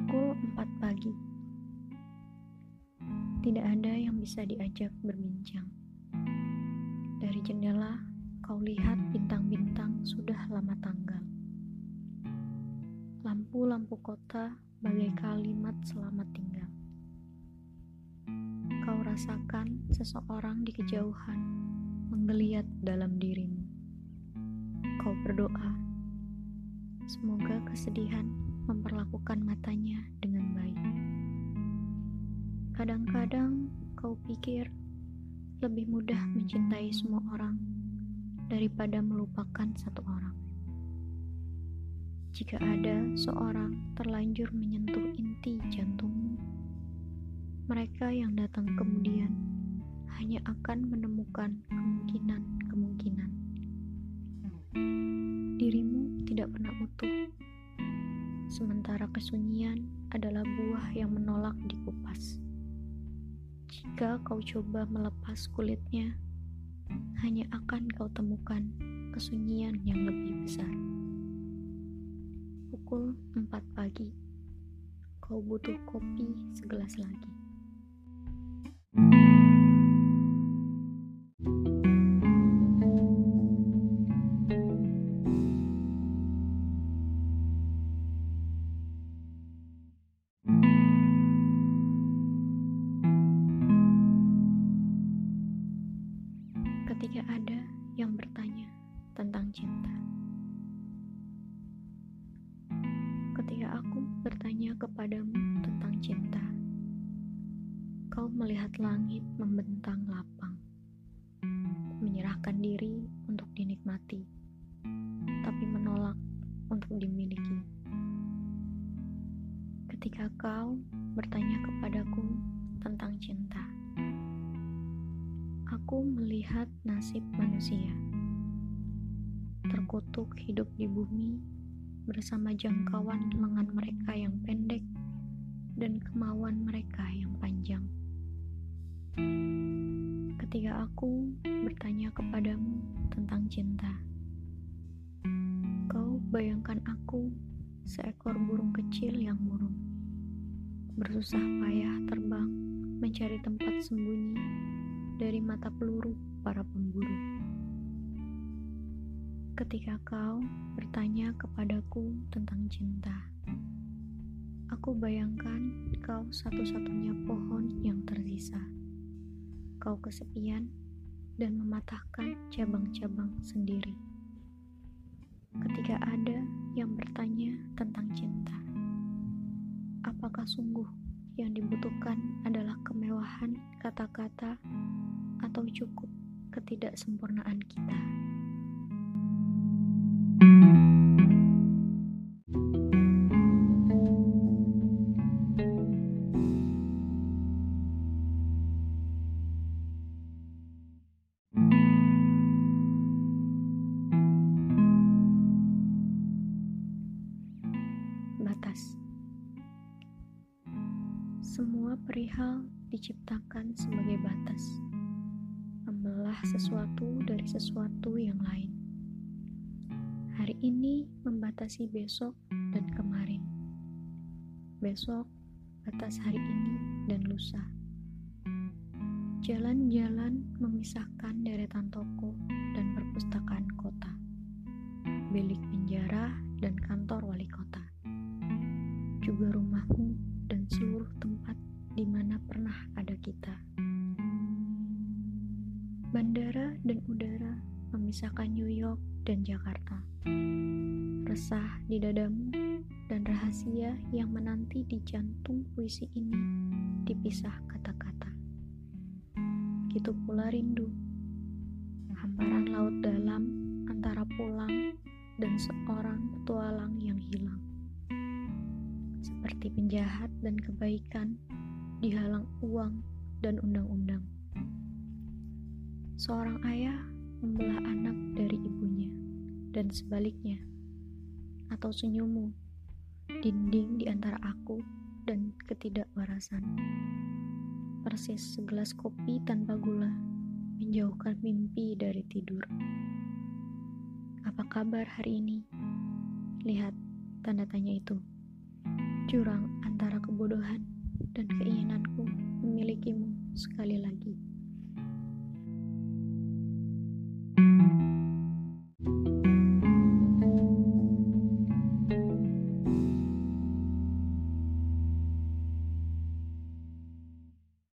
Pukul 4 pagi. Tidak ada yang bisa diajak berbincang. Dari jendela, kau lihat bintang-bintang sudah lama tanggal. Lampu-lampu kota bagai kalimat selamat tinggal. Kau rasakan seseorang di kejauhan menggeliat dalam dirimu. Kau berdoa, semoga kesedihan memperlakukan matanya dengan baik. Kadang-kadang kau pikir lebih mudah mencintai semua orang daripada melupakan satu orang. Jika ada seorang terlanjur menyentuh inti jantungmu, mereka yang datang kemudian hanya akan menemukan kemungkinan-kemungkinan. Dirimu tidak pernah utuh sementara kesunyian adalah buah yang menolak dikupas. Jika kau coba melepas kulitnya, hanya akan kau temukan kesunyian yang lebih besar. Pukul 4 pagi, kau butuh kopi segelas lagi. Cinta. Ketika aku bertanya kepadamu tentang cinta, kau melihat langit membentang lapang, menyerahkan diri untuk dinikmati, tapi menolak untuk dimiliki. Ketika kau bertanya kepadaku tentang cinta, aku melihat nasib manusia terkutuk hidup di bumi bersama jangkauan lengan mereka yang pendek dan kemauan mereka yang panjang. Ketika aku bertanya kepadamu tentang cinta, kau bayangkan aku seekor burung kecil yang murung, bersusah payah terbang mencari tempat sembunyi dari mata peluru para pemburu. Ketika kau bertanya kepadaku tentang cinta, aku bayangkan kau satu-satunya pohon yang tersisa. Kau kesepian dan mematahkan cabang-cabang sendiri. Ketika ada yang bertanya tentang cinta, apakah sungguh yang dibutuhkan adalah kemewahan kata-kata atau cukup ketidaksempurnaan kita. Semua perihal diciptakan sebagai batas membelah sesuatu dari sesuatu yang lain. Hari ini membatasi besok dan kemarin. Besok batas hari ini dan lusa. Jalan-jalan memisahkan deretan toko dan perpustakaan kota. Bilik penjara dan kantor wali kota. Juga rumahmu Bandara dan udara memisahkan New York dan Jakarta. Resah di dadamu dan rahasia yang menanti di jantung puisi ini dipisah kata-kata. Gitu pula rindu, hamparan laut dalam antara pulang dan seorang petualang yang hilang. Seperti penjahat dan kebaikan dihalang uang dan undang-undang. Seorang ayah membelah anak dari ibunya, dan sebaliknya, atau senyummu, dinding di antara aku dan ketidakwarasan. Persis segelas kopi tanpa gula, menjauhkan mimpi dari tidur. Apa kabar hari ini? Lihat tanda tanya itu. jurang antara kebodohan dan keinginanku memilikimu sekali lagi.